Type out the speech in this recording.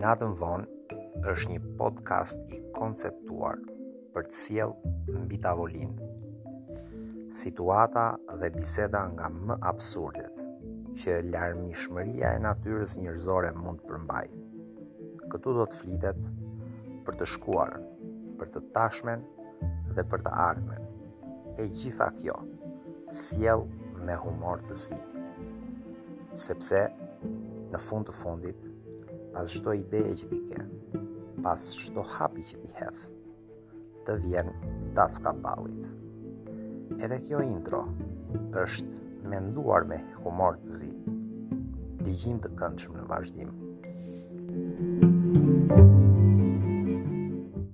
Natën vonë është një podcast i konceptuar për të sjellë mbi tavolinë situata dhe biseda nga më absurdet që larmishmëria e natyrës njerëzore mund të përmbajë. Këtu do të flitet për të shkuarën, për të tashmen dhe për të ardhmen. e gjitha kjo sjellë me humor të zi. Sepse në fund të fundit, pas çdo ideje që ti ke, pas çdo hapi që ti hedh, të vjen dacka ballit. Edhe kjo intro është menduar me humor të zi. Dëgjim të këndshëm në vazhdim.